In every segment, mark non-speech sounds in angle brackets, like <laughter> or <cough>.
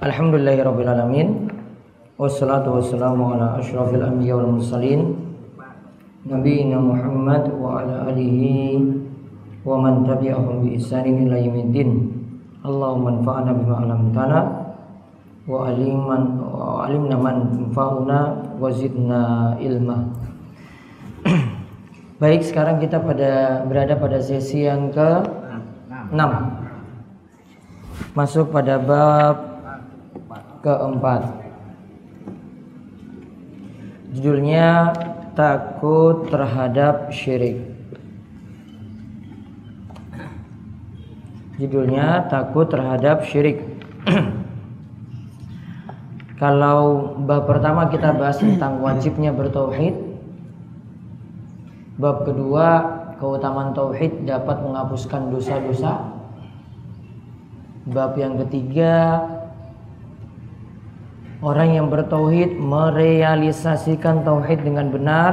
Alhamdulillahirrabbilalamin Wassalatu wassalamu ala ashrafil anbiya wal mursalin. Nabiina Muhammad wa ala alihi Wa man tabi'ahum bi isanin ila yamiddin Allahumma anfa'na bima alamtana Wa aliman wa alimna man anfa'una Wa zidna ilma. <clears throat> Baik, sekarang kita pada berada pada sesi yang ke 6. Masuk pada bab keempat. Judulnya takut terhadap syirik. Judulnya takut terhadap syirik. <clears throat> Kalau bab pertama kita bahas tentang wajibnya bertauhid, Bab kedua, keutamaan tauhid dapat menghapuskan dosa-dosa. Bab yang ketiga, orang yang bertauhid merealisasikan tauhid dengan benar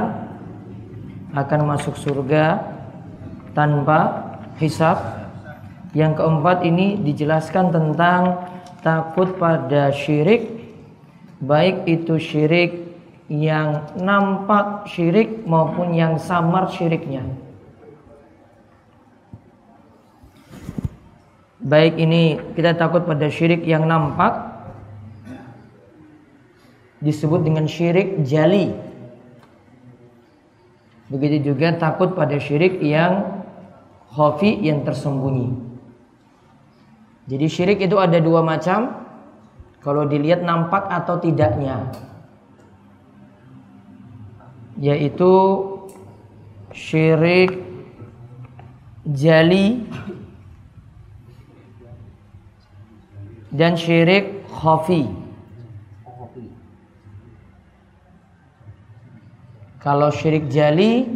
akan masuk surga tanpa hisab. Yang keempat ini dijelaskan tentang takut pada syirik, baik itu syirik yang nampak syirik maupun yang samar syiriknya. Baik ini kita takut pada syirik yang nampak disebut dengan syirik jali. Begitu juga takut pada syirik yang khafi yang tersembunyi. Jadi syirik itu ada dua macam. Kalau dilihat nampak atau tidaknya yaitu syirik jali dan syirik khafi. Kalau syirik jali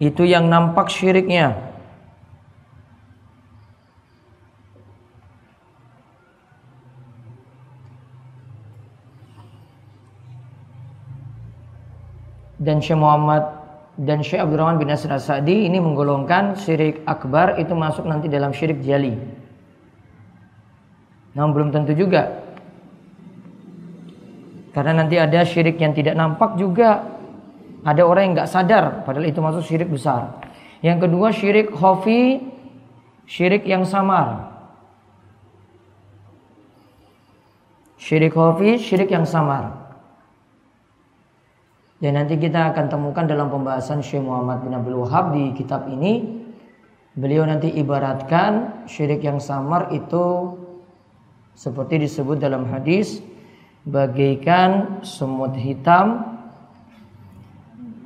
itu yang nampak syiriknya. dan Syekh Muhammad dan Syekh Abdurrahman bin Nasir ini menggolongkan syirik akbar itu masuk nanti dalam syirik jali. Namun belum tentu juga. Karena nanti ada syirik yang tidak nampak juga. Ada orang yang nggak sadar padahal itu masuk syirik besar. Yang kedua syirik khafi, syirik yang samar. Syirik khafi, syirik yang samar. Dan nanti kita akan temukan dalam pembahasan Syekh Muhammad bin Abdul Wahab di kitab ini. Beliau nanti ibaratkan syirik yang samar itu seperti disebut dalam hadis bagaikan semut hitam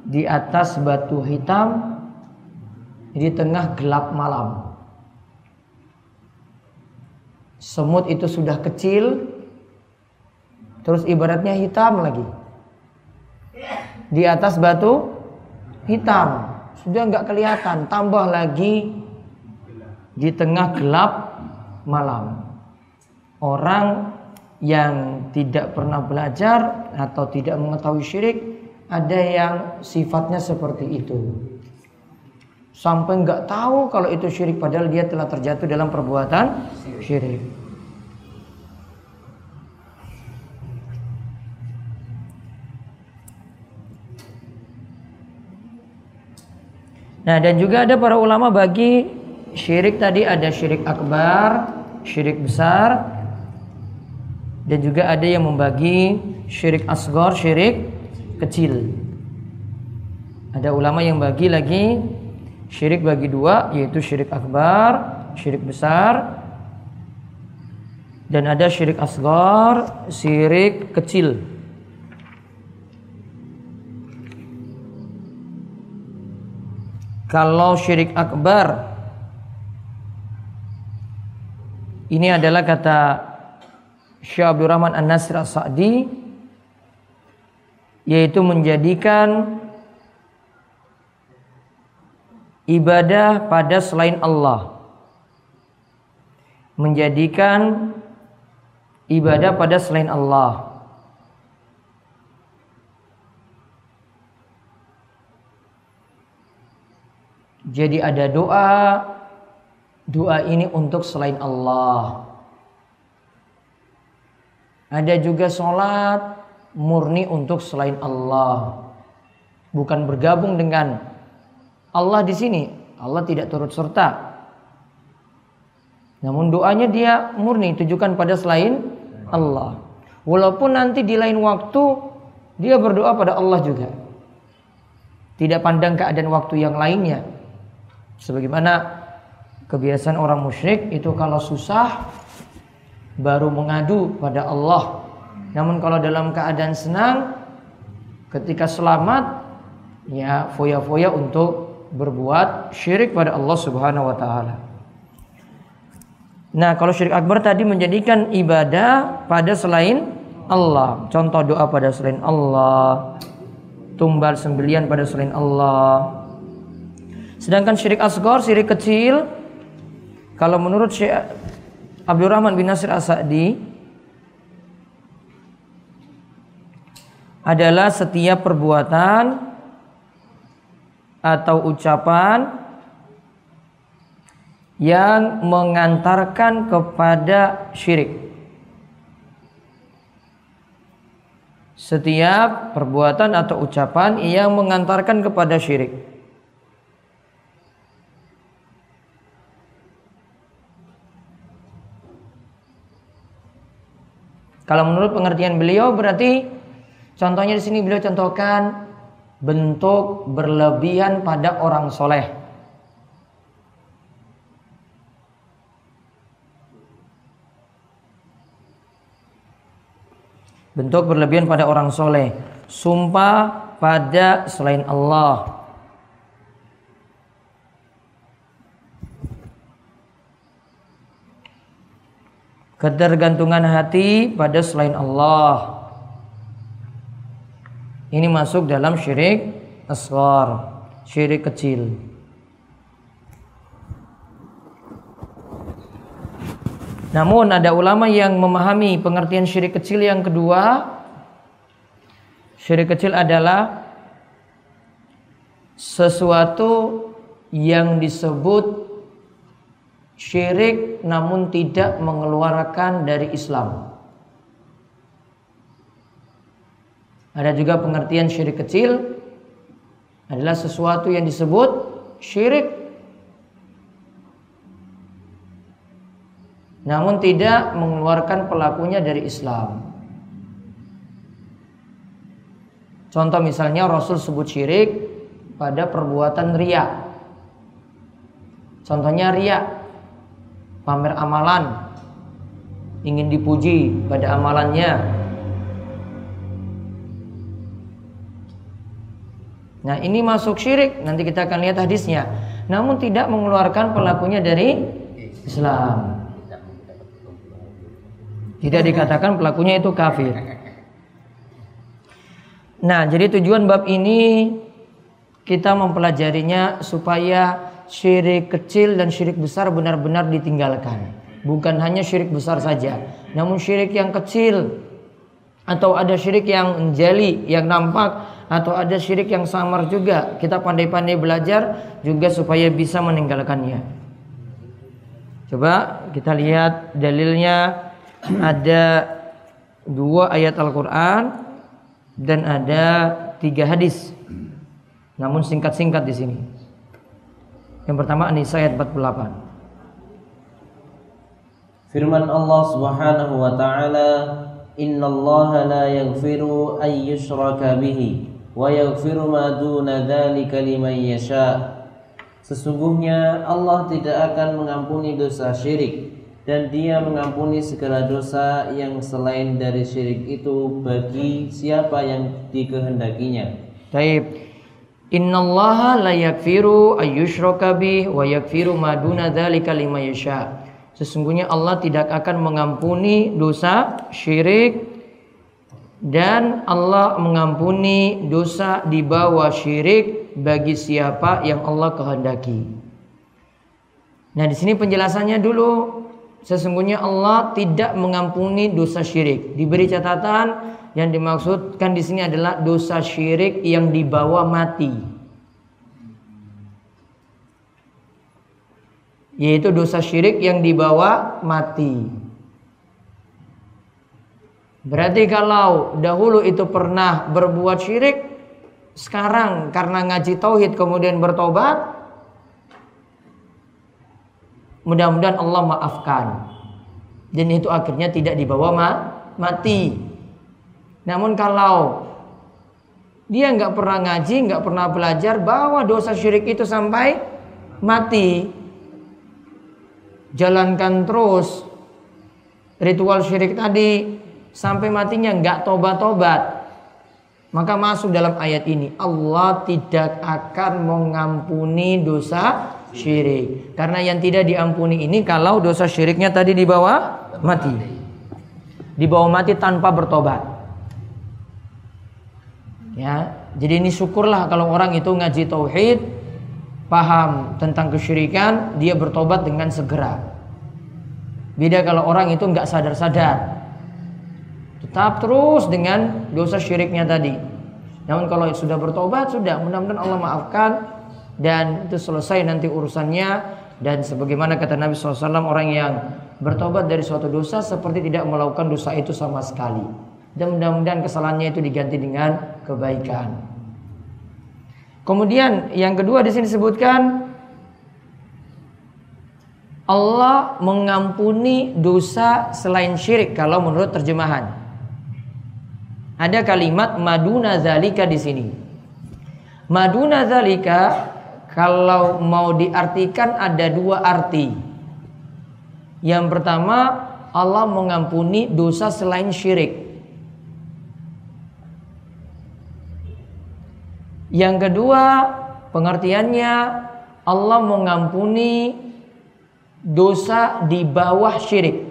di atas batu hitam di tengah gelap malam. Semut itu sudah kecil terus ibaratnya hitam lagi di atas batu hitam sudah nggak kelihatan tambah lagi di tengah gelap malam orang yang tidak pernah belajar atau tidak mengetahui syirik ada yang sifatnya seperti itu. Sampai nggak tahu kalau itu syirik padahal dia telah terjatuh dalam perbuatan syirik. Nah dan juga ada para ulama bagi syirik tadi ada syirik akbar, syirik besar dan juga ada yang membagi syirik asgor, syirik kecil. Ada ulama yang bagi lagi syirik bagi dua yaitu syirik akbar, syirik besar dan ada syirik asgor, syirik kecil. Kalau syirik akbar Ini adalah kata Syekh Abdul Rahman An-Nasir As-Sa'di yaitu menjadikan ibadah pada selain Allah. Menjadikan ibadah pada selain Allah. Jadi ada doa, doa ini untuk selain Allah. Ada juga sholat murni untuk selain Allah. Bukan bergabung dengan Allah di sini. Allah tidak turut serta. Namun doanya dia murni tujukan pada selain Allah. Walaupun nanti di lain waktu dia berdoa pada Allah juga. Tidak pandang keadaan waktu yang lainnya. Sebagaimana kebiasaan orang musyrik itu kalau susah baru mengadu pada Allah. Namun kalau dalam keadaan senang, ketika selamat, ya foya-foya untuk berbuat syirik pada Allah Subhanahu wa taala. Nah, kalau syirik akbar tadi menjadikan ibadah pada selain Allah. Contoh doa pada selain Allah, tumbal sembelian pada selain Allah. Sedangkan syirik asgor, syirik kecil, kalau menurut Abdurrahman bin Nasir As-Sa'di adalah setiap perbuatan atau ucapan yang mengantarkan kepada syirik. Setiap perbuatan atau ucapan yang mengantarkan kepada syirik. Kalau menurut pengertian beliau berarti contohnya di sini beliau contohkan bentuk berlebihan pada orang soleh. Bentuk berlebihan pada orang soleh. Sumpah pada selain Allah. Ketergantungan hati pada selain Allah. Ini masuk dalam syirik asghar, syirik kecil. Namun ada ulama yang memahami pengertian syirik kecil yang kedua. Syirik kecil adalah sesuatu yang disebut syirik namun tidak mengeluarkan dari Islam. Ada juga pengertian syirik kecil adalah sesuatu yang disebut syirik namun tidak mengeluarkan pelakunya dari Islam. Contoh misalnya Rasul sebut syirik pada perbuatan ria. Contohnya ria pamer amalan, ingin dipuji pada amalannya. Nah ini masuk syirik, nanti kita akan lihat hadisnya. Namun tidak mengeluarkan pelakunya dari Islam. Tidak dikatakan pelakunya itu kafir. Nah, jadi tujuan bab ini kita mempelajarinya supaya syirik kecil dan syirik besar benar-benar ditinggalkan. Bukan hanya syirik besar saja, namun syirik yang kecil atau ada syirik yang menjeli, yang nampak atau ada syirik yang samar juga. Kita pandai-pandai belajar juga supaya bisa meninggalkannya. Coba kita lihat dalilnya ada dua ayat Al-Quran dan ada tiga hadis. Namun singkat-singkat di sini. Yang pertama An-Nisa ayat 48. Firman Allah Subhanahu wa taala, "Innallaha la yaghfiru ay yushraka bihi wa yaghfiru ma duna dzalika liman yasha." Sesungguhnya Allah tidak akan mengampuni dosa syirik dan Dia mengampuni segala dosa yang selain dari syirik itu bagi siapa yang dikehendakinya. Taib. Innallaha la yakfiru ayyushraka bih wa yakfiru ma duna dzalika yasha. Sesungguhnya Allah tidak akan mengampuni dosa syirik dan Allah mengampuni dosa di bawah syirik bagi siapa yang Allah kehendaki. Nah, di sini penjelasannya dulu sesungguhnya Allah tidak mengampuni dosa syirik. Diberi catatan yang dimaksudkan di sini adalah dosa syirik yang dibawa mati. yaitu dosa syirik yang dibawa mati. Berarti kalau dahulu itu pernah berbuat syirik, sekarang karena ngaji tauhid kemudian bertobat, mudah-mudahan Allah maafkan. Dan itu akhirnya tidak dibawa ma mati. Namun kalau dia nggak pernah ngaji, nggak pernah belajar, bawa dosa syirik itu sampai mati, jalankan terus ritual syirik tadi sampai matinya nggak tobat-tobat. Maka masuk dalam ayat ini Allah tidak akan mengampuni dosa syirik. Karena yang tidak diampuni ini kalau dosa syiriknya tadi dibawa mati. Dibawa mati tanpa bertobat ya jadi ini syukurlah kalau orang itu ngaji tauhid paham tentang kesyirikan, dia bertobat dengan segera. Beda kalau orang itu nggak sadar-sadar. Tetap terus dengan dosa syiriknya tadi. Namun kalau sudah bertobat, sudah mudah-mudahan Allah maafkan dan itu selesai nanti urusannya dan sebagaimana kata Nabi SAW orang yang bertobat dari suatu dosa seperti tidak melakukan dosa itu sama sekali dan mudah-mudahan kesalahannya itu diganti dengan kebaikan. Kemudian yang kedua di sini disebutkan Allah mengampuni dosa selain syirik kalau menurut terjemahan. Ada kalimat maduna zalika di sini. Maduna zalika kalau mau diartikan ada dua arti. Yang pertama Allah mengampuni dosa selain syirik. Yang kedua, pengertiannya Allah mengampuni dosa di bawah syirik.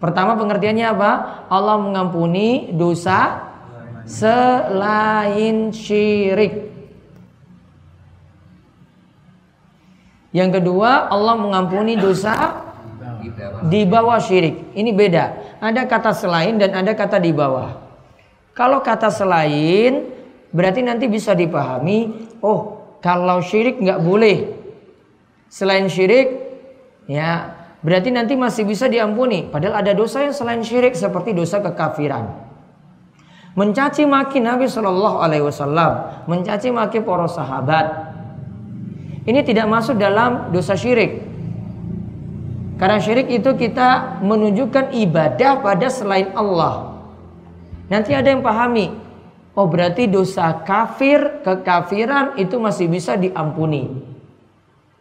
Pertama pengertiannya apa? Allah mengampuni dosa selain syirik. Yang kedua, Allah mengampuni dosa di bawah syirik. Ini beda. Ada kata selain dan ada kata di bawah. Kalau kata selain berarti nanti bisa dipahami, oh kalau syirik nggak boleh. Selain syirik, ya berarti nanti masih bisa diampuni. Padahal ada dosa yang selain syirik seperti dosa kekafiran. Mencaci maki Nabi Shallallahu Alaihi Wasallam, mencaci maki para sahabat. Ini tidak masuk dalam dosa syirik. Karena syirik itu kita menunjukkan ibadah pada selain Allah. Nanti ada yang pahami, oh berarti dosa kafir, kekafiran itu masih bisa diampuni.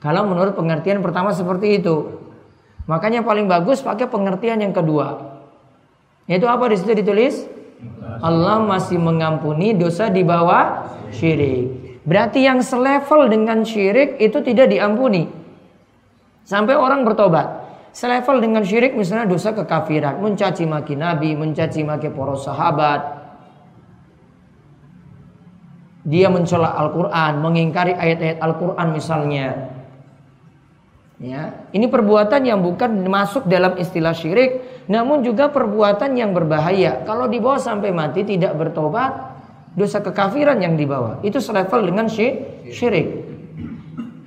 Kalau menurut pengertian pertama seperti itu. Makanya paling bagus pakai pengertian yang kedua. Yaitu apa di situ ditulis? Allah masih mengampuni dosa di bawah syirik. Berarti yang selevel dengan syirik itu tidak diampuni. Sampai orang bertobat. Selevel dengan syirik misalnya dosa kekafiran, mencaci maki nabi, mencaci maki para sahabat. Dia mencela Al-Qur'an, mengingkari ayat-ayat Al-Qur'an misalnya. Ya, ini perbuatan yang bukan masuk dalam istilah syirik, namun juga perbuatan yang berbahaya. Kalau dibawa sampai mati tidak bertobat, dosa kekafiran yang dibawa. Itu selevel dengan syirik.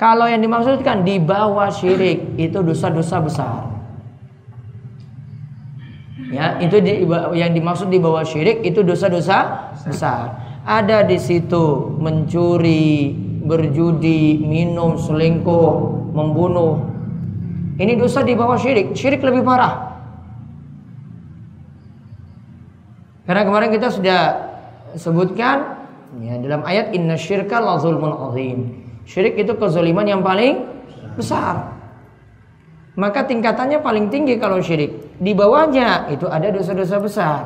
Kalau yang dimaksudkan di bawah syirik itu dosa-dosa besar. Ya, itu di, yang dimaksud di bawah syirik itu dosa-dosa besar. Ada di situ mencuri, berjudi, minum, selingkuh, membunuh. Ini dosa di bawah syirik. Syirik lebih parah. Karena kemarin kita sudah sebutkan ya, dalam ayat inna syirka la zulmun azim. Syirik itu kezaliman yang paling besar. Maka tingkatannya paling tinggi kalau syirik. Di bawahnya itu ada dosa-dosa besar.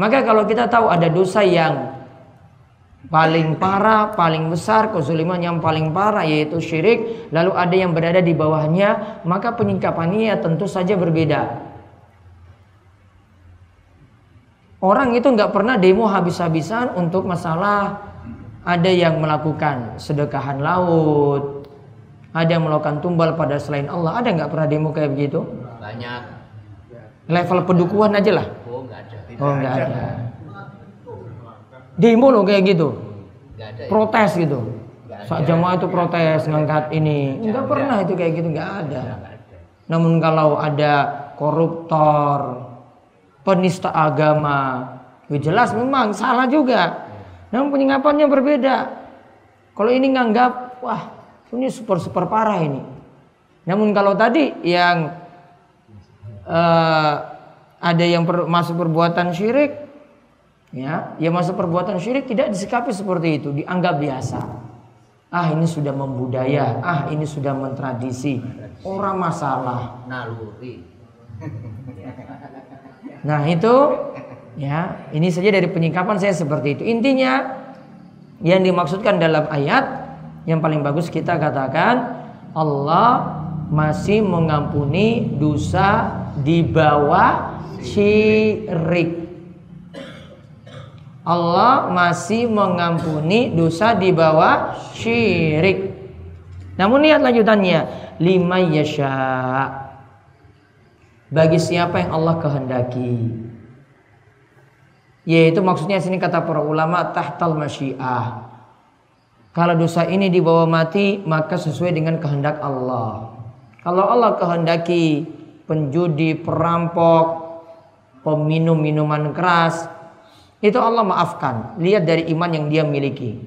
Maka kalau kita tahu ada dosa yang paling parah, paling besar, kezaliman yang paling parah yaitu syirik, lalu ada yang berada di bawahnya, maka penyingkapannya ya tentu saja berbeda. Orang itu nggak pernah demo habis-habisan untuk masalah ada yang melakukan sedekahan laut, ada yang melakukan tumbal pada selain Allah, ada nggak pernah demo kayak begitu? Banyak. Level pendukuhan aja lah. Oh, enggak ada. Oh nggak ada. Demo loh kayak gitu. Ada. ya? protes gitu. Nggak. Saat jamaah itu protes ngangkat ini, nggak pernah itu kayak gitu nggak ada. Namun kalau ada koruptor, penista agama, ya jelas memang salah juga. Namun penyingkapannya berbeda. Kalau ini nganggap, wah ini super super parah ini. Namun kalau tadi yang eh, ada yang per- masuk perbuatan syirik, ya, yang masuk perbuatan syirik tidak disikapi seperti itu, dianggap biasa. Ah ini sudah membudaya, ah ini sudah mentradisi, orang masalah. Naluri. Nah itu ya ini saja dari penyingkapan saya seperti itu. Intinya yang dimaksudkan dalam ayat yang paling bagus kita katakan Allah masih mengampuni dosa di bawah syirik. Allah masih mengampuni dosa di bawah syirik. Namun lihat lanjutannya, lima yasha bagi siapa yang Allah kehendaki. Yaitu maksudnya sini kata para ulama tahtal masyiah. Kalau dosa ini dibawa mati maka sesuai dengan kehendak Allah. Kalau Allah kehendaki penjudi, perampok, peminum minuman keras, itu Allah maafkan. Lihat dari iman yang dia miliki.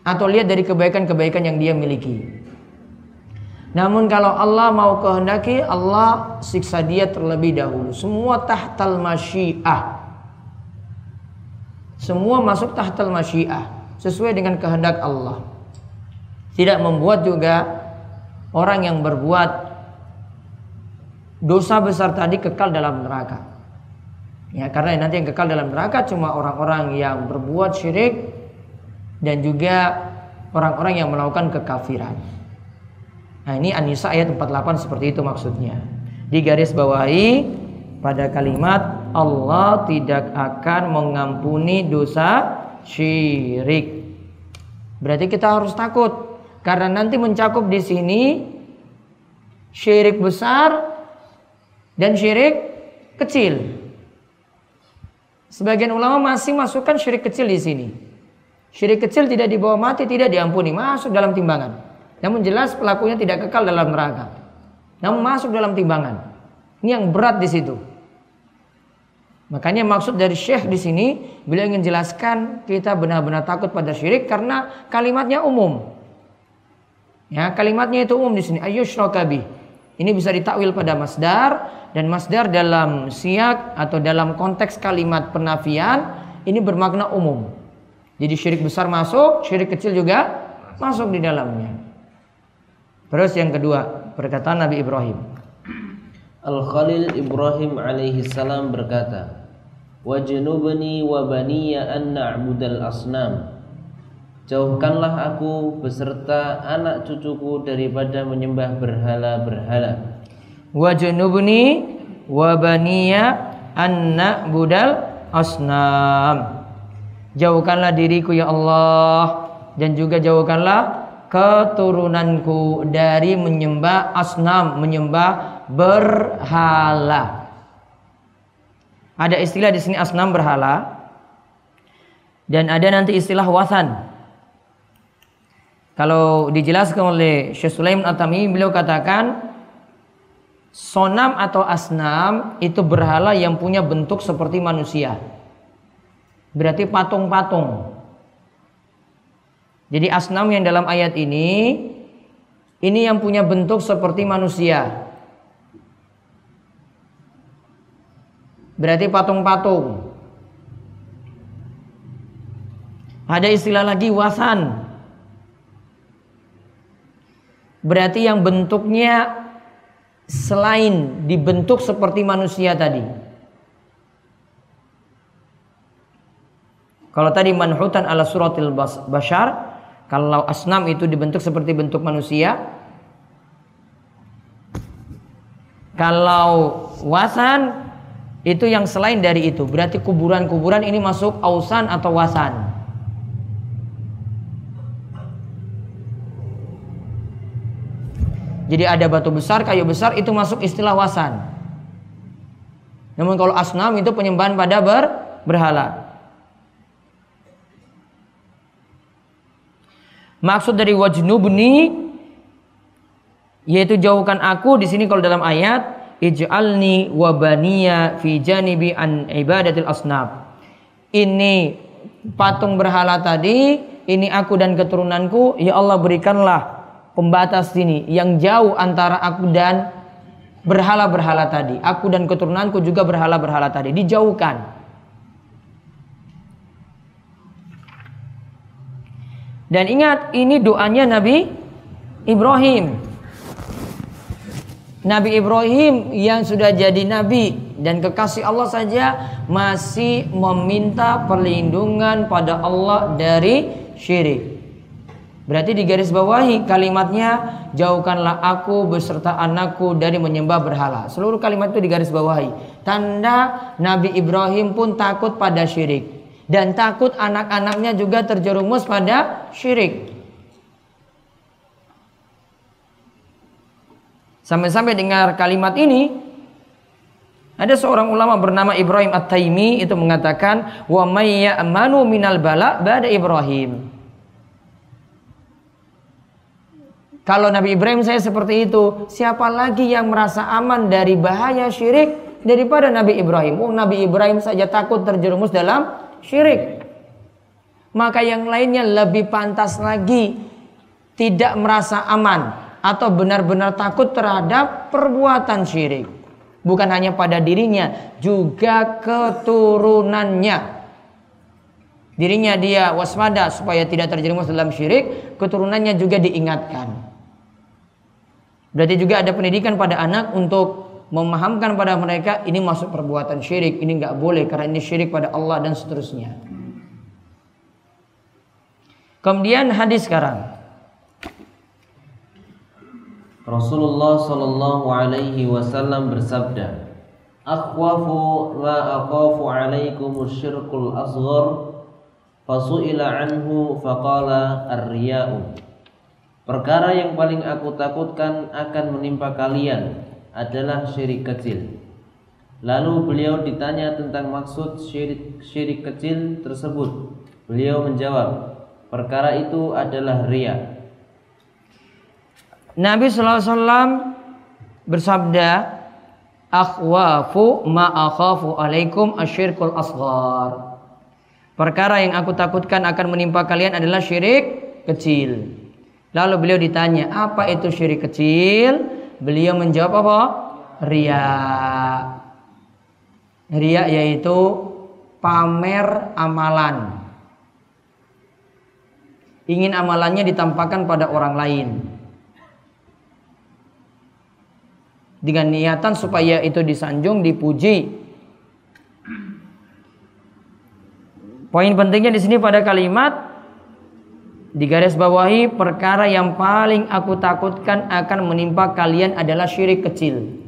Atau lihat dari kebaikan-kebaikan yang dia miliki. Namun kalau Allah mau kehendaki, Allah siksa dia terlebih dahulu. Semua tahtal masyiah. Semua masuk tahtal masyiah. Sesuai dengan kehendak Allah. Tidak membuat juga orang yang berbuat dosa besar tadi kekal dalam neraka. Ya, karena nanti yang kekal dalam neraka cuma orang-orang yang berbuat syirik dan juga orang-orang yang melakukan kekafiran. Nah ini An-Nisa ayat 48 seperti itu maksudnya. Di garis bawahi pada kalimat Allah tidak akan mengampuni dosa syirik. Berarti kita harus takut karena nanti mencakup di sini syirik besar dan syirik kecil. Sebagian ulama masih masukkan syirik kecil di sini. Syirik kecil tidak dibawa mati, tidak diampuni, masuk dalam timbangan. Namun jelas pelakunya tidak kekal dalam neraka. Namun masuk dalam timbangan. Ini yang berat di situ. Makanya maksud dari Syekh di sini beliau ingin jelaskan kita benar-benar takut pada syirik karena kalimatnya umum. Ya, kalimatnya itu umum di sini. Ayyusyrakabi. Ini bisa ditakwil pada masdar dan masdar dalam siak atau dalam konteks kalimat penafian ini bermakna umum. Jadi syirik besar masuk, syirik kecil juga masuk di dalamnya. Terus yang kedua, perkataan Nabi Ibrahim. Al-Khalil Ibrahim alaihi salam berkata, "Wajnubni wa baniya an na'budal asnam." Jauhkanlah aku beserta anak cucuku daripada menyembah berhala-berhala. Wa junubni wa baniya anna budal asnam. Jauhkanlah diriku ya Allah dan juga jauhkanlah keturunanku dari menyembah asnam, menyembah berhala. Ada istilah di sini asnam berhala dan ada nanti istilah wasan. Kalau dijelaskan oleh Syekh Sulaiman Atami beliau katakan sonam atau asnam itu berhala yang punya bentuk seperti manusia. Berarti patung-patung. Jadi asnam yang dalam ayat ini ini yang punya bentuk seperti manusia. Berarti patung-patung. Ada istilah lagi wasan. Berarti yang bentuknya selain dibentuk seperti manusia tadi. Kalau tadi manhutan ala suratil bas- bashar, kalau asnam itu dibentuk seperti bentuk manusia. Kalau wasan itu yang selain dari itu, berarti kuburan-kuburan ini masuk ausan atau wasan. Jadi ada batu besar, kayu besar itu masuk istilah wasan. Namun kalau asnam itu penyembahan pada ber, berhala. Maksud dari wajnubni yaitu jauhkan aku di sini kalau dalam ayat ij'alni wa baniya fi janibi an ibadatil asnab. Ini patung berhala tadi, ini aku dan keturunanku, ya Allah berikanlah pembatas sini yang jauh antara aku dan berhala-berhala tadi. Aku dan keturunanku juga berhala-berhala tadi, dijauhkan. Dan ingat ini doanya Nabi Ibrahim. Nabi Ibrahim yang sudah jadi nabi dan kekasih Allah saja masih meminta perlindungan pada Allah dari syirik. Berarti di garis bawahi kalimatnya jauhkanlah aku beserta anakku dari menyembah berhala. Seluruh kalimat itu di garis bawahi. Tanda Nabi Ibrahim pun takut pada syirik dan takut anak-anaknya juga terjerumus pada syirik. Sampai-sampai dengar kalimat ini, ada seorang ulama bernama Ibrahim At-Taimi itu mengatakan, "Wa may ya'manu minal bala ba'da Ibrahim." Kalau Nabi Ibrahim saya seperti itu, siapa lagi yang merasa aman dari bahaya syirik daripada Nabi Ibrahim? Oh, Nabi Ibrahim saja takut terjerumus dalam syirik. Maka yang lainnya lebih pantas lagi tidak merasa aman atau benar-benar takut terhadap perbuatan syirik. Bukan hanya pada dirinya, juga keturunannya. Dirinya dia waspada supaya tidak terjerumus dalam syirik, keturunannya juga diingatkan. Berarti juga ada pendidikan pada anak untuk memahamkan pada mereka ini masuk perbuatan syirik, ini nggak boleh karena ini syirik pada Allah dan seterusnya. Kemudian hadis sekarang. Rasulullah Shallallahu Alaihi Wasallam bersabda, "Akhwafu ma akhafu alaikum syirkul asghar." Fasu'ila anhu faqala ar-riya'u. Perkara yang paling aku takutkan akan menimpa kalian adalah syirik kecil. Lalu beliau ditanya tentang maksud syirik, syirik kecil tersebut. Beliau menjawab, perkara itu adalah ria. Nabi wasallam bersabda, "Akhwafu ma akhafu alaikum asyirkul asghar." Perkara yang aku takutkan akan menimpa kalian adalah syirik kecil. Lalu beliau ditanya, apa itu syirik kecil? Beliau menjawab apa? Ria. Ria yaitu pamer amalan. Ingin amalannya ditampakkan pada orang lain. Dengan niatan supaya itu disanjung, dipuji. Poin pentingnya di sini pada kalimat di garis bawahi perkara yang paling aku takutkan akan menimpa kalian adalah syirik kecil.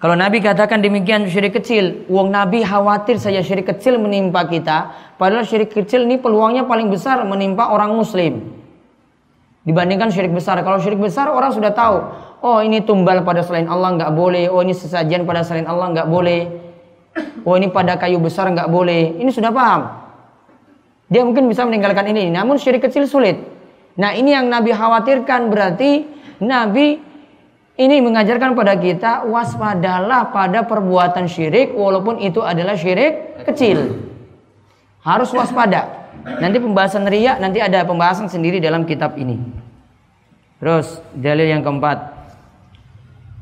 Kalau Nabi katakan demikian syirik kecil, uang Nabi khawatir saya syirik kecil menimpa kita, padahal syirik kecil ini peluangnya paling besar menimpa orang muslim. Dibandingkan syirik besar. Kalau syirik besar orang sudah tahu, oh ini tumbal pada selain Allah nggak boleh, oh ini sesajian pada selain Allah nggak boleh. Oh ini pada kayu besar nggak boleh. Ini sudah paham. Dia mungkin bisa meninggalkan ini. Namun syirik kecil sulit. Nah ini yang Nabi khawatirkan berarti Nabi ini mengajarkan pada kita waspadalah pada perbuatan syirik walaupun itu adalah syirik kecil. Harus waspada. Nanti pembahasan riak nanti ada pembahasan sendiri dalam kitab ini. Terus dalil yang keempat.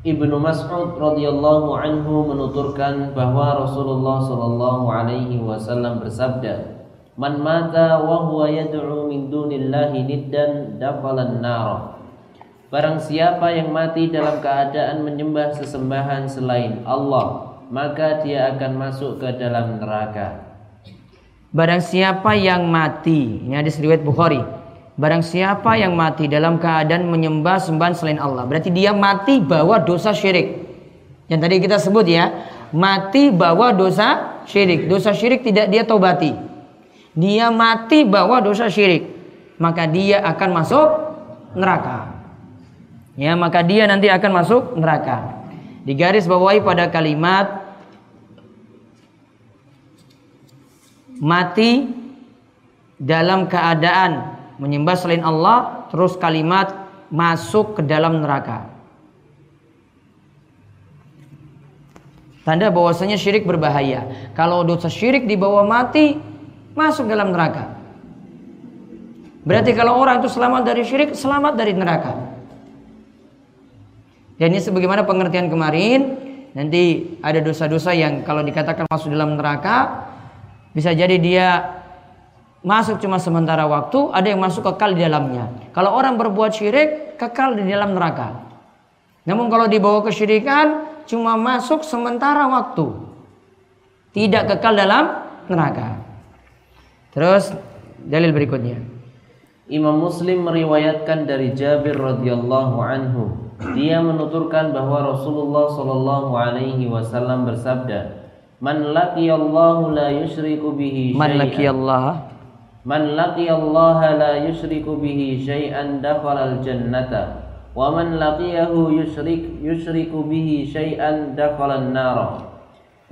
Ibnu Mas'ud radhiyallahu anhu menuturkan bahwa Rasulullah sallallahu alaihi wasallam bersabda, "Man mata wa huwa yad'u min dunillahi niddan dakhala an-nar." Barang siapa yang mati dalam keadaan menyembah sesembahan selain Allah, maka dia akan masuk ke dalam neraka. Barang siapa yang mati, ini hadis riwayat Bukhari. Barang siapa yang mati dalam keadaan menyembah sembahan selain Allah, berarti dia mati bawa dosa syirik. Yang tadi kita sebut ya, mati bawa dosa syirik. Dosa syirik tidak dia tobati. Dia mati bawa dosa syirik, maka dia akan masuk neraka. Ya, maka dia nanti akan masuk neraka. Di garis bawahi pada kalimat mati dalam keadaan menyembah selain Allah terus kalimat masuk ke dalam neraka. Tanda bahwasanya syirik berbahaya. Kalau dosa syirik dibawa mati, masuk dalam neraka. Berarti kalau orang itu selamat dari syirik, selamat dari neraka. Dan ini sebagaimana pengertian kemarin, nanti ada dosa-dosa yang kalau dikatakan masuk dalam neraka, bisa jadi dia masuk cuma sementara waktu, ada yang masuk kekal di dalamnya. Kalau orang berbuat syirik, kekal di dalam neraka. Namun kalau dibawa kesyirikan, cuma masuk sementara waktu. Tidak kekal dalam neraka. Terus dalil berikutnya. Imam Muslim meriwayatkan dari Jabir radhiyallahu anhu. Dia menuturkan bahwa Rasulullah shallallahu alaihi wasallam bersabda, "Man laqiyallahu la yusyriku bihi Man syai'an." Man laqiyallaha la yusyriku bihi syai'an dakhala al-jannata. Wa man laqiyahu yusyrik yusyriku bihi syai'an dakhala an-nar.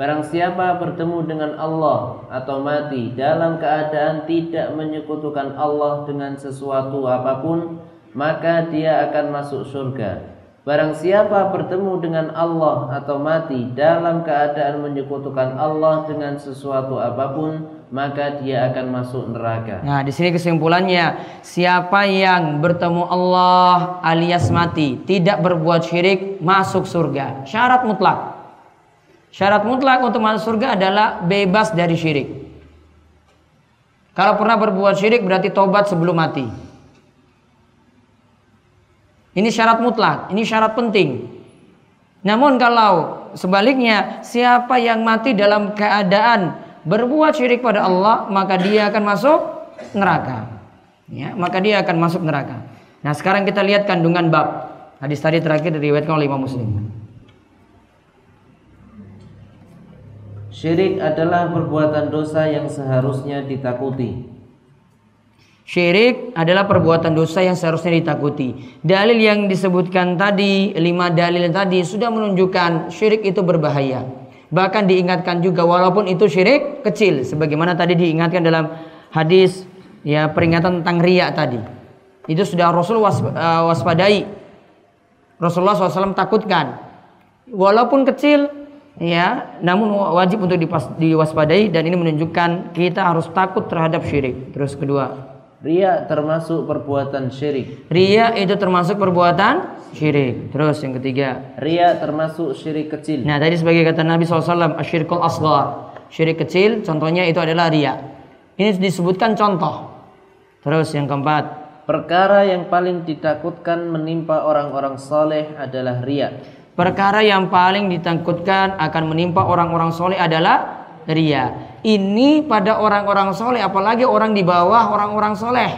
Barang siapa bertemu dengan Allah atau mati dalam keadaan tidak menyekutukan Allah dengan sesuatu apa pun, maka dia akan masuk surga. Barang siapa bertemu dengan Allah atau mati dalam keadaan menyekutukan Allah dengan sesuatu apa pun, maka dia akan masuk neraka. Nah, di sini kesimpulannya, siapa yang bertemu Allah alias mati, tidak berbuat syirik, masuk surga. Syarat mutlak. Syarat mutlak untuk masuk surga adalah bebas dari syirik. Kalau pernah berbuat syirik berarti tobat sebelum mati. Ini syarat mutlak, ini syarat penting. Namun kalau sebaliknya, siapa yang mati dalam keadaan berbuat syirik pada Allah, maka dia akan masuk neraka. Ya, maka dia akan masuk neraka. Nah, sekarang kita lihat kandungan bab. Hadis tadi terakhir diriwayatkan oleh Imam Muslim. Syirik adalah perbuatan dosa yang seharusnya ditakuti. Syirik adalah perbuatan dosa yang seharusnya ditakuti. Dalil yang disebutkan tadi, lima dalil tadi sudah menunjukkan syirik itu berbahaya. Bahkan diingatkan juga walaupun itu syirik kecil, sebagaimana tadi diingatkan dalam hadis ya peringatan tentang riak tadi. Itu sudah Rasul was, uh, waspadai. Rasulullah SAW takutkan. Walaupun kecil, ya, namun wajib untuk diwaspadai dan ini menunjukkan kita harus takut terhadap syirik. Terus kedua, Ria termasuk perbuatan syirik. Ria itu termasuk perbuatan syirik. Terus yang ketiga. Ria termasuk syirik kecil. Nah tadi sebagai kata Nabi SAW, asyirikul asgar. Syirik kecil, contohnya itu adalah ria. Ini disebutkan contoh. Terus yang keempat. Perkara yang paling ditakutkan menimpa orang-orang soleh adalah ria. Perkara yang paling ditakutkan akan menimpa orang-orang soleh adalah ria. Ini pada orang-orang soleh, apalagi orang di bawah orang-orang soleh.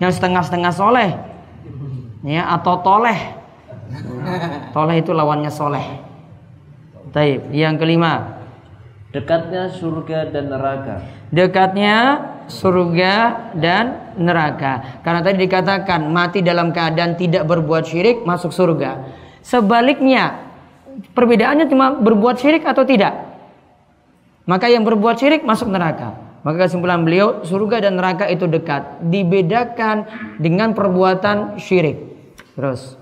Yang setengah-setengah soleh. Ya, atau toleh. Toleh itu lawannya soleh. Taib. Yang kelima. Dekatnya surga dan neraka. Dekatnya surga dan neraka. Karena tadi dikatakan mati dalam keadaan tidak berbuat syirik masuk surga. Sebaliknya, perbedaannya cuma berbuat syirik atau tidak. Maka yang berbuat syirik masuk neraka. Maka kesimpulan beliau surga dan neraka itu dekat, dibedakan dengan perbuatan syirik. Terus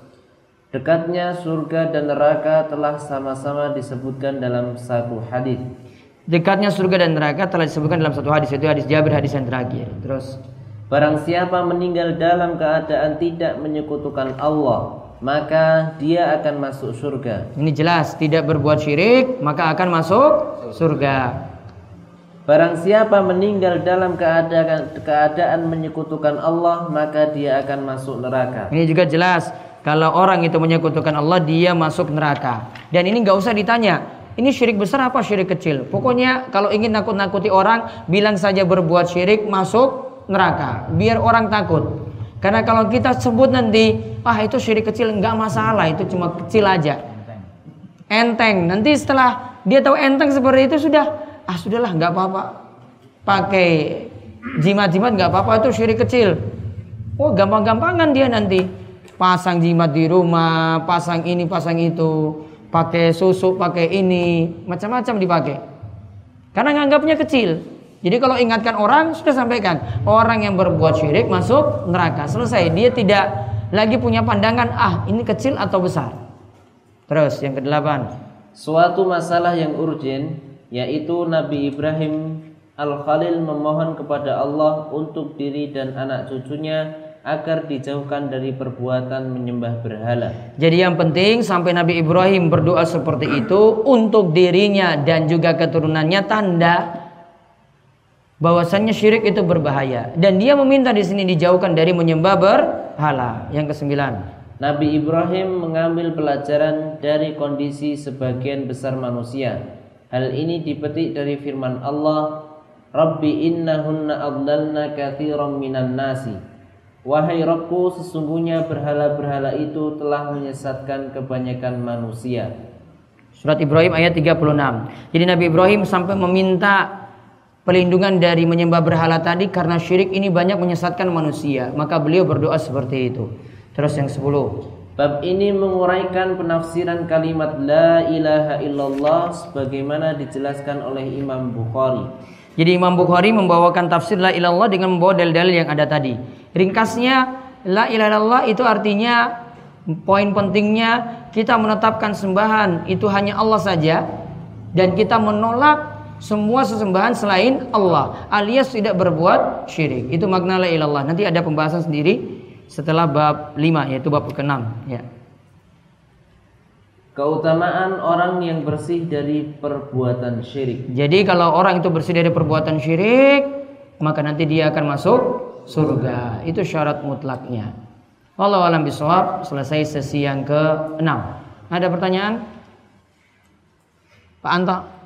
Dekatnya surga dan neraka telah sama-sama disebutkan dalam satu hadis. dekatnya surga dan neraka telah disebutkan dalam satu hadis itu hadis Jabir hadis yang terakhir. Terus Barang siapa meninggal dalam keadaan tidak menyekutukan Allah, maka dia akan masuk surga. ini jelas tidak berbuat syirik maka akan masuk surga. Barang siapa meninggal dalam keadaan keadaan menyekutukan Allah, maka dia akan masuk neraka. Ini juga jelas kalau orang itu menyekutukan Allah dia masuk neraka. Dan ini nggak usah ditanya. Ini syirik besar apa syirik kecil? Pokoknya kalau ingin nakut-nakuti orang, bilang saja berbuat syirik masuk neraka. Biar orang takut. Karena kalau kita sebut nanti, ah itu syirik kecil nggak masalah, itu cuma kecil aja. Enteng. Nanti setelah dia tahu enteng seperti itu sudah ah sudahlah nggak apa-apa. Pakai jimat-jimat nggak apa-apa itu syirik kecil. Oh gampang-gampangan dia nanti. Pasang jimat di rumah pasang ini pasang itu pakai susu pakai ini macam-macam dipakai. Karena nganggapnya kecil jadi kalau ingatkan orang sudah sampaikan. Orang yang berbuat syirik masuk neraka. Selesai. Dia tidak lagi punya pandangan ah ini kecil atau besar? Terus yang kedelapan. Suatu masalah yang urgen yaitu Nabi Ibrahim Al-Khalil memohon kepada Allah untuk diri dan anak cucunya agar dijauhkan dari perbuatan menyembah berhala. Jadi yang penting sampai Nabi Ibrahim berdoa seperti itu untuk dirinya dan juga keturunannya tanda bahwasannya syirik itu berbahaya dan dia meminta di sini dijauhkan dari menyembah berhala. Yang kesembilan. Nabi Ibrahim mengambil pelajaran dari kondisi sebagian besar manusia Hal ini dipetik dari firman Allah, Rabbi innahunna adlalna kathiran minan nasi. Wahai Rabbku, sesungguhnya berhala-berhala itu telah menyesatkan kebanyakan manusia. Surat Ibrahim ayat 36. Jadi Nabi Ibrahim sampai meminta pelindungan dari menyembah berhala tadi karena syirik ini banyak menyesatkan manusia. Maka beliau berdoa seperti itu. Terus yang 10. Bab ini menguraikan penafsiran kalimat La ilaha illallah sebagaimana dijelaskan oleh Imam Bukhari. Jadi Imam Bukhari membawakan tafsir La ilallah dengan membawa dalil-dalil yang ada tadi. Ringkasnya La ilaha illallah itu artinya poin pentingnya kita menetapkan sembahan itu hanya Allah saja dan kita menolak semua sesembahan selain Allah alias tidak berbuat syirik. Itu makna la ilallah. Nanti ada pembahasan sendiri setelah bab 5 yaitu bab ke-6 ya. Keutamaan orang yang bersih dari perbuatan syirik. Jadi kalau orang itu bersih dari perbuatan syirik, maka nanti dia akan masuk surga. Itu syarat mutlaknya. Allah alam bisawab, selesai sesi yang ke-6. Ada pertanyaan? Pak Anto?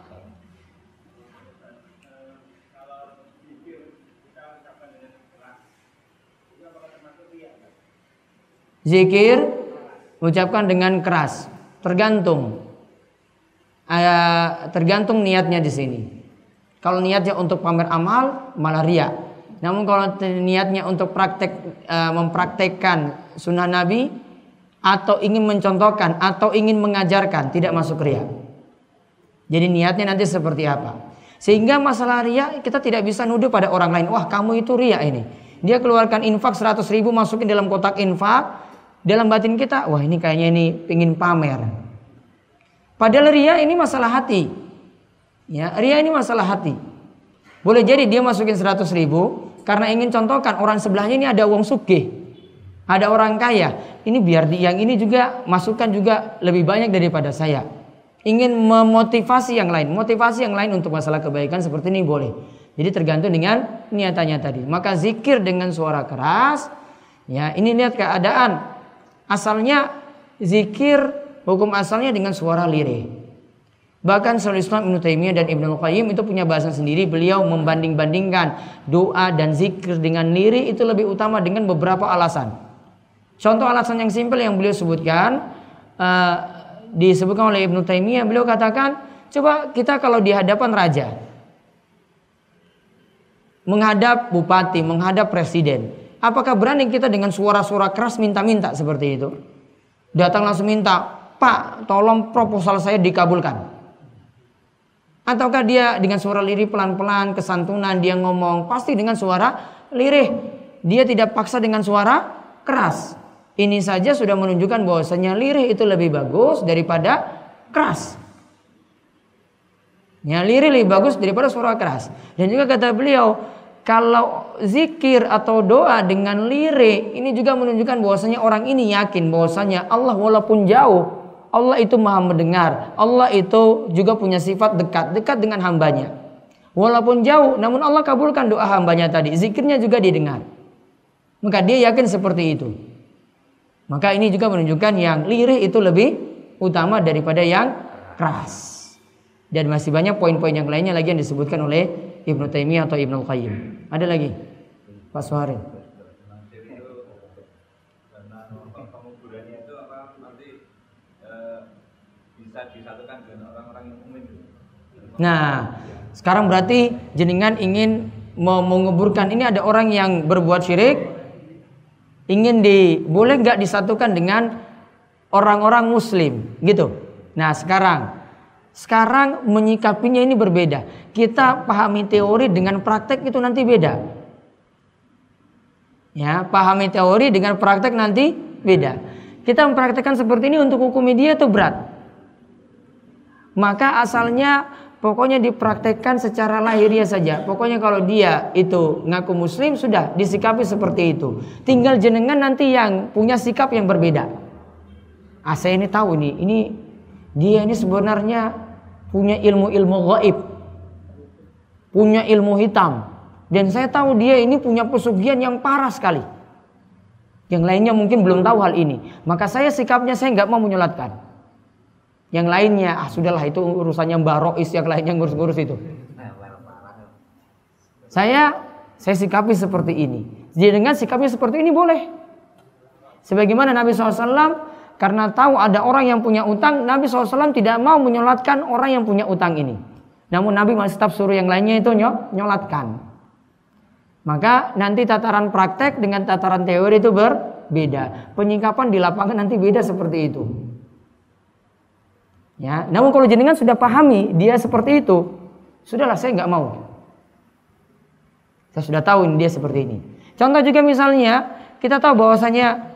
Zikir ucapkan dengan keras, tergantung. Uh, tergantung niatnya di sini. Kalau niatnya untuk pamer amal, malah ria. Namun kalau niatnya untuk praktek uh, mempraktekkan sunnah Nabi atau ingin mencontohkan atau ingin mengajarkan, tidak masuk ria. Jadi niatnya nanti seperti apa? Sehingga masalah ria kita tidak bisa nuduh pada orang lain. Wah kamu itu ria ini. Dia keluarkan infak 100 ribu masukin dalam kotak infak dalam batin kita, wah ini kayaknya ini pingin pamer. Padahal ria ini masalah hati. Ya, ria ini masalah hati. Boleh jadi dia masukin 100 ribu karena ingin contohkan orang sebelahnya ini ada uang suge. Ada orang kaya. Ini biar di, yang ini juga masukkan juga lebih banyak daripada saya. Ingin memotivasi yang lain. Motivasi yang lain untuk masalah kebaikan seperti ini boleh. Jadi tergantung dengan niatannya tadi. Maka zikir dengan suara keras. Ya, ini lihat keadaan asalnya zikir hukum asalnya dengan suara lirih. Bahkan Syaikhul Islam Ibnu Taimiyah dan Ibnu Qayyim itu punya bahasa sendiri. Beliau membanding-bandingkan doa dan zikir dengan lirih itu lebih utama dengan beberapa alasan. Contoh alasan yang simpel yang beliau sebutkan uh, disebutkan oleh Ibnu Taimiyah. Beliau katakan, coba kita kalau di hadapan raja, menghadap bupati, menghadap presiden, Apakah berani kita dengan suara-suara keras minta-minta seperti itu? Datang langsung minta, Pak, tolong proposal saya dikabulkan. Ataukah dia dengan suara lirih pelan-pelan, kesantunan, dia ngomong pasti dengan suara lirih. Dia tidak paksa dengan suara keras. Ini saja sudah menunjukkan bahwasanya lirih itu lebih bagus daripada keras. Ya, lirih lebih bagus daripada suara keras. Dan juga kata beliau, kalau zikir atau doa dengan lirik ini juga menunjukkan bahwasanya orang ini yakin bahwasanya Allah walaupun jauh Allah itu maha mendengar Allah itu juga punya sifat dekat dekat dengan hambanya Walaupun jauh, namun Allah kabulkan doa hambanya tadi. Zikirnya juga didengar. Maka dia yakin seperti itu. Maka ini juga menunjukkan yang lirih itu lebih utama daripada yang keras. Dan masih banyak poin-poin yang lainnya lagi yang disebutkan oleh Ibnu Taimiyah atau Ibnu Qayyim. Ada lagi? Pak Suharin. Nah, sekarang berarti jenengan ingin menguburkan ini ada orang yang berbuat syirik ingin di boleh nggak disatukan dengan orang-orang muslim gitu. Nah, sekarang sekarang menyikapinya ini berbeda. Kita pahami teori dengan praktek itu nanti beda. Ya, pahami teori dengan praktek nanti beda. Kita mempraktekkan seperti ini untuk hukum media itu berat. Maka asalnya pokoknya dipraktekkan secara lahiriah saja. Pokoknya kalau dia itu ngaku muslim sudah disikapi seperti itu. Tinggal jenengan nanti yang punya sikap yang berbeda. Ah saya ini tahu nih, ini dia ini sebenarnya punya ilmu-ilmu gaib. Punya ilmu hitam. Dan saya tahu dia ini punya pesugihan yang parah sekali. Yang lainnya mungkin belum tahu hal ini. Maka saya sikapnya saya nggak mau menyolatkan. Yang lainnya, ah sudahlah itu urusannya Mbak Rois yang lainnya ngurus-ngurus itu. Saya saya sikapi seperti ini. Jadi dengan sikapnya seperti ini boleh. Sebagaimana Nabi SAW karena tahu ada orang yang punya utang, Nabi SAW tidak mau menyolatkan orang yang punya utang ini. Namun Nabi masih tetap suruh yang lainnya itu nyolatkan. Maka nanti tataran praktek dengan tataran teori itu berbeda. Penyingkapan di lapangan nanti beda seperti itu. Ya, namun kalau jenengan sudah pahami dia seperti itu, sudahlah saya nggak mau. Saya sudah tahu ini dia seperti ini. Contoh juga misalnya kita tahu bahwasanya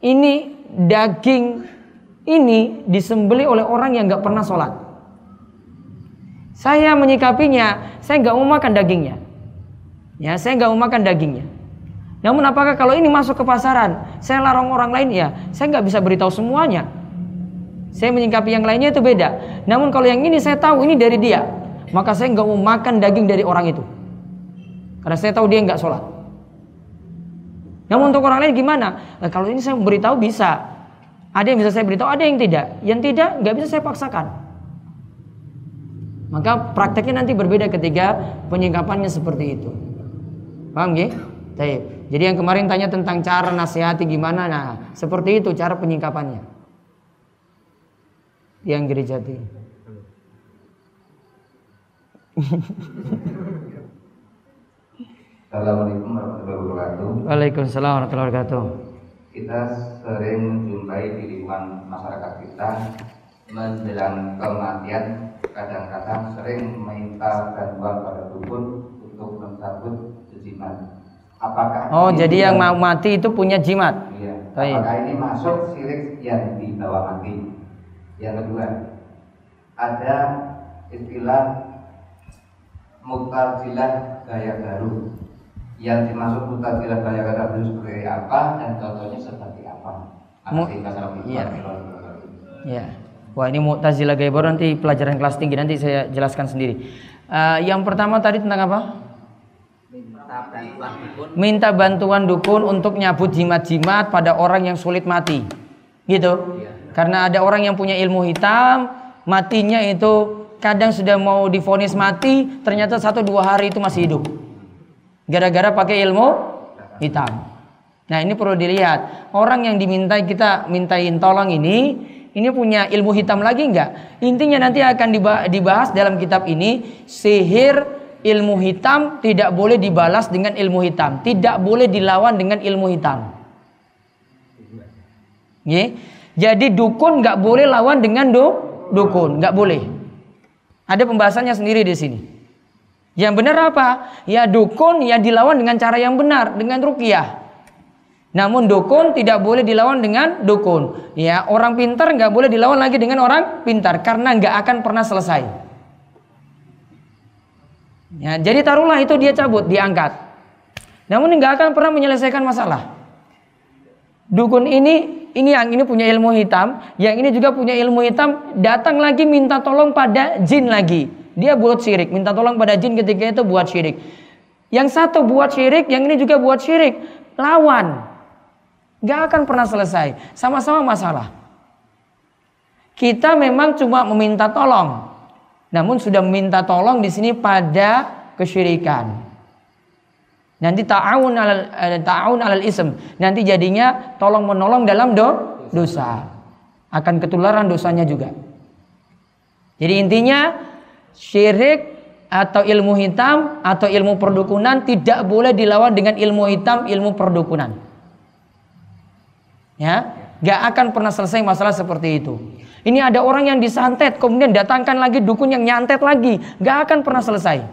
ini daging ini disembeli oleh orang yang nggak pernah sholat. Saya menyikapinya, saya nggak mau makan dagingnya. Ya, saya nggak mau makan dagingnya. Namun apakah kalau ini masuk ke pasaran, saya larang orang lain ya, saya nggak bisa beritahu semuanya. Saya menyingkapi yang lainnya itu beda. Namun kalau yang ini saya tahu ini dari dia, maka saya nggak mau makan daging dari orang itu. Karena saya tahu dia nggak sholat. Namun untuk orang lain gimana? Nah, kalau ini saya beritahu bisa. Ada yang bisa saya beritahu, ada yang tidak. Yang tidak nggak bisa saya paksakan. Maka prakteknya nanti berbeda ketika penyingkapannya seperti itu. Paham ya? Jadi yang kemarin tanya tentang cara nasihati gimana, nah seperti itu cara penyingkapannya yang gereja Jati. <laughs> Assalamualaikum warahmatullahi wabarakatuh. Waalaikumsalam warahmatullahi wabarakatuh. Kita sering menjumpai di lingkungan masyarakat kita menjelang kematian kadang-kadang sering meminta bantuan pada dukun untuk mencabut jimat. Apakah Oh, jadi yang mau mati itu punya jimat? Iya. Apakah ini masuk sirik yang dibawa mati? Yang kedua, ada istilah mutazilah gaya baru. Yang dimaksud mutazilah gaya baru seperti apa dan contohnya seperti apa? Iya. Iya. Wah ini mutazilah gaya baru nanti pelajaran kelas tinggi nanti saya jelaskan sendiri. Uh, yang pertama tadi tentang apa? Minta bantuan dukun untuk nyabut jimat-jimat pada orang yang sulit mati. Gitu. Iya. Karena ada orang yang punya ilmu hitam, matinya itu kadang sudah mau difonis mati, ternyata satu dua hari itu masih hidup. Gara-gara pakai ilmu hitam. Nah ini perlu dilihat. Orang yang dimintai kita mintain tolong ini, ini punya ilmu hitam lagi enggak? Intinya nanti akan dibahas dalam kitab ini sihir ilmu hitam tidak boleh dibalas dengan ilmu hitam, tidak boleh dilawan dengan ilmu hitam. Yeah. Jadi dukun nggak boleh lawan dengan du, dukun, nggak boleh. Ada pembahasannya sendiri di sini. Yang benar apa? Ya dukun ya dilawan dengan cara yang benar, dengan rukiah. Namun dukun tidak boleh dilawan dengan dukun. Ya orang pintar nggak boleh dilawan lagi dengan orang pintar karena nggak akan pernah selesai. Ya, jadi taruhlah itu dia cabut, diangkat. Namun nggak akan pernah menyelesaikan masalah. Dukun ini ini yang ini punya ilmu hitam, yang ini juga punya ilmu hitam, datang lagi minta tolong pada jin lagi. Dia buat syirik, minta tolong pada jin ketika itu buat syirik. Yang satu buat syirik, yang ini juga buat syirik. Lawan. Gak akan pernah selesai. Sama-sama masalah. Kita memang cuma meminta tolong. Namun sudah meminta tolong di sini pada kesyirikan. Nanti ta'awun alal eh, ta'awun alal ism. Nanti jadinya tolong menolong dalam do, dosa. Akan ketularan dosanya juga. Jadi intinya syirik atau ilmu hitam atau ilmu perdukunan tidak boleh dilawan dengan ilmu hitam, ilmu perdukunan. Ya, nggak akan pernah selesai masalah seperti itu. Ini ada orang yang disantet, kemudian datangkan lagi dukun yang nyantet lagi, nggak akan pernah selesai.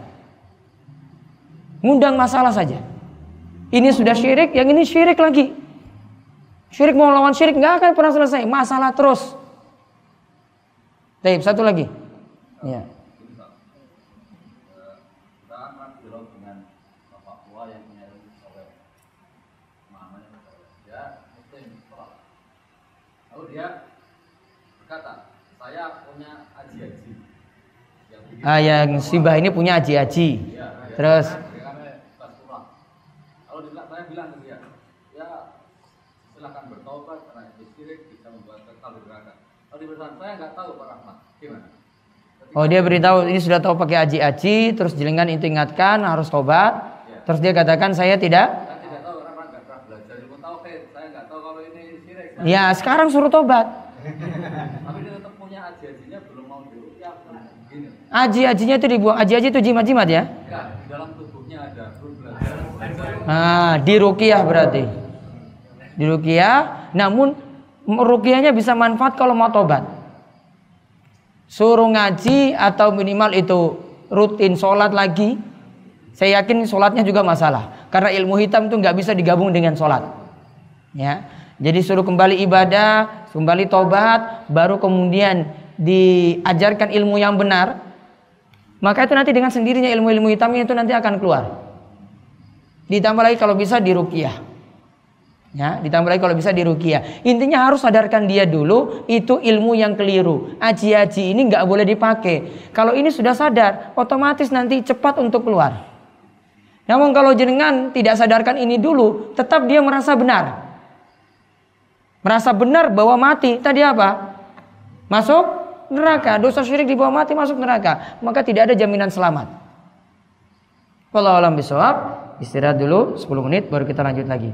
Ngundang masalah saja. Ini sudah syirik, yang ini syirik lagi. Syirik mau lawan syirik nggak akan pernah selesai, masalah terus. Baik, satu lagi. Ya. Dia berkata, saya punya aji-aji. Ah, yang Simbah ini punya aji-aji. Ya, Terus Kalau saya bilang ke dia, ya silahkan bertobat karena itu syirik bisa membuat kekal di neraka. Kalau diberitahu saya nggak tahu Pak Rahmat, gimana? Oh dia beritahu ini sudah tahu pakai aji-aji, terus jelengan itu ingatkan harus tobat. Terus dia katakan saya tidak. Saya tidak tahu karena nggak pernah belajar ilmu tauhid. Saya nggak tahu kalau ini syirik. Ya sekarang suruh tobat. Tapi dia tetap punya aji-ajinya belum mau dirukyah. Aji-ajinya itu dibuang. Aji-aji itu jimat-jimat ya. ya di dalam tubuhnya ada. Nah, di rukiah berarti. Di rukiah, namun rukiahnya bisa manfaat kalau mau tobat. Suruh ngaji atau minimal itu rutin sholat lagi. Saya yakin sholatnya juga masalah. Karena ilmu hitam itu nggak bisa digabung dengan sholat. Ya, jadi suruh kembali ibadah, kembali tobat, baru kemudian diajarkan ilmu yang benar. Maka itu nanti dengan sendirinya ilmu-ilmu hitamnya itu nanti akan keluar. Ditambah lagi kalau bisa di ruqyah. Ya, ditambah lagi kalau bisa di ruqyah. Intinya harus sadarkan dia dulu itu ilmu yang keliru. Aji-aji ini nggak boleh dipakai. Kalau ini sudah sadar, otomatis nanti cepat untuk keluar. Namun kalau jenengan tidak sadarkan ini dulu, tetap dia merasa benar. Merasa benar bahwa mati. Tadi apa? Masuk neraka. Dosa syirik di bawah mati masuk neraka. Maka tidak ada jaminan selamat. Wallahu alam bisawab. Istirahat dulu 10 menit baru kita lanjut lagi.